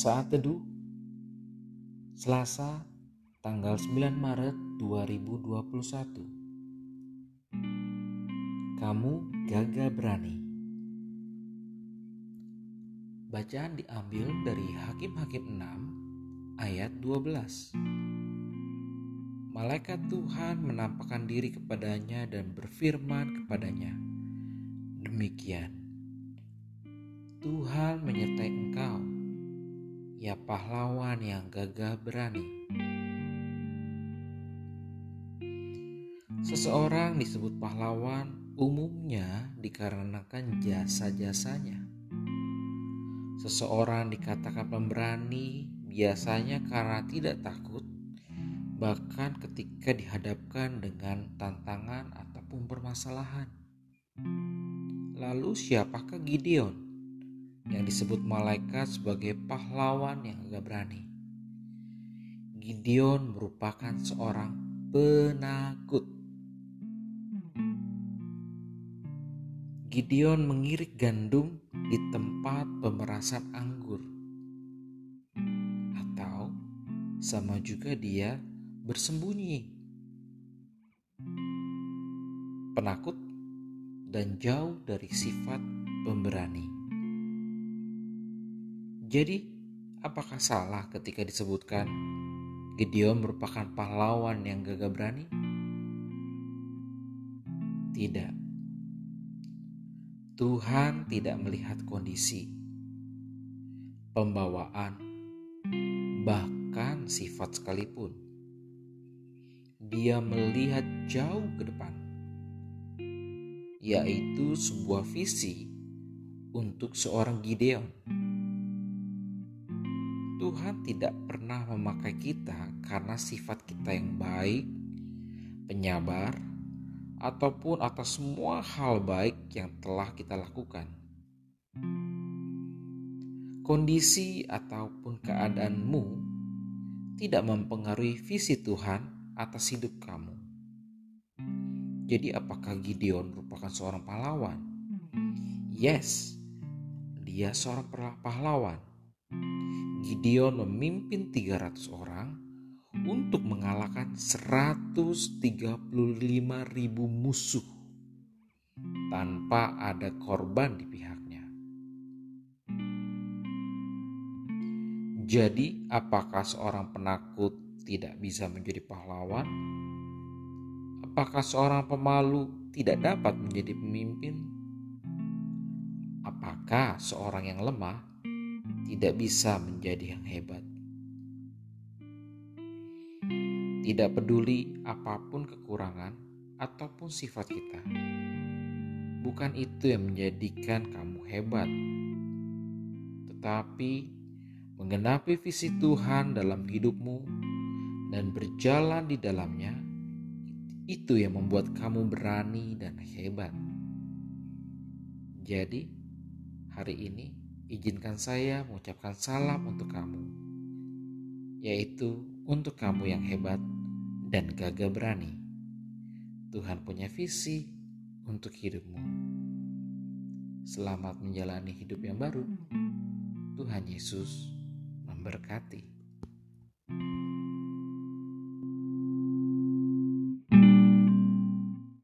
Saat Teduh Selasa tanggal 9 Maret 2021 Kamu gagah berani. Bacaan diambil dari Hakim-Hakim 6 ayat 12 Malaikat Tuhan menampakkan diri kepadanya dan berfirman kepadanya Demikian Tuhan menyertai engkau ya pahlawan yang gagah berani. Seseorang disebut pahlawan umumnya dikarenakan jasa-jasanya. Seseorang dikatakan pemberani biasanya karena tidak takut, bahkan ketika dihadapkan dengan tantangan ataupun permasalahan. Lalu, siapakah Gideon? Yang disebut malaikat sebagai pahlawan yang agak berani. Gideon merupakan seorang penakut. Gideon mengirik gandum di tempat pemerasan anggur. Atau sama juga dia bersembunyi. Penakut dan jauh dari sifat pemberani. Jadi, apakah salah ketika disebutkan Gideon merupakan pahlawan yang gagah berani? Tidak. Tuhan tidak melihat kondisi, pembawaan, bahkan sifat sekalipun. Dia melihat jauh ke depan, yaitu sebuah visi untuk seorang Gideon Tuhan tidak pernah memakai kita karena sifat kita yang baik, penyabar, ataupun atas semua hal baik yang telah kita lakukan. Kondisi ataupun keadaanmu tidak mempengaruhi visi Tuhan atas hidup kamu. Jadi apakah Gideon merupakan seorang pahlawan? Yes, dia seorang pahlawan Gideon memimpin 300 orang untuk mengalahkan 135 ribu musuh tanpa ada korban di pihaknya. Jadi, apakah seorang penakut tidak bisa menjadi pahlawan? Apakah seorang pemalu tidak dapat menjadi pemimpin? Apakah seorang yang lemah tidak bisa menjadi yang hebat. Tidak peduli apa pun kekurangan ataupun sifat kita, bukan itu yang menjadikan kamu hebat, tetapi menggenapi visi Tuhan dalam hidupmu dan berjalan di dalamnya. Itu yang membuat kamu berani dan hebat. Jadi, hari ini izinkan saya mengucapkan salam untuk kamu, yaitu untuk kamu yang hebat dan gagah berani. Tuhan punya visi untuk hidupmu. Selamat menjalani hidup yang baru. Tuhan Yesus memberkati.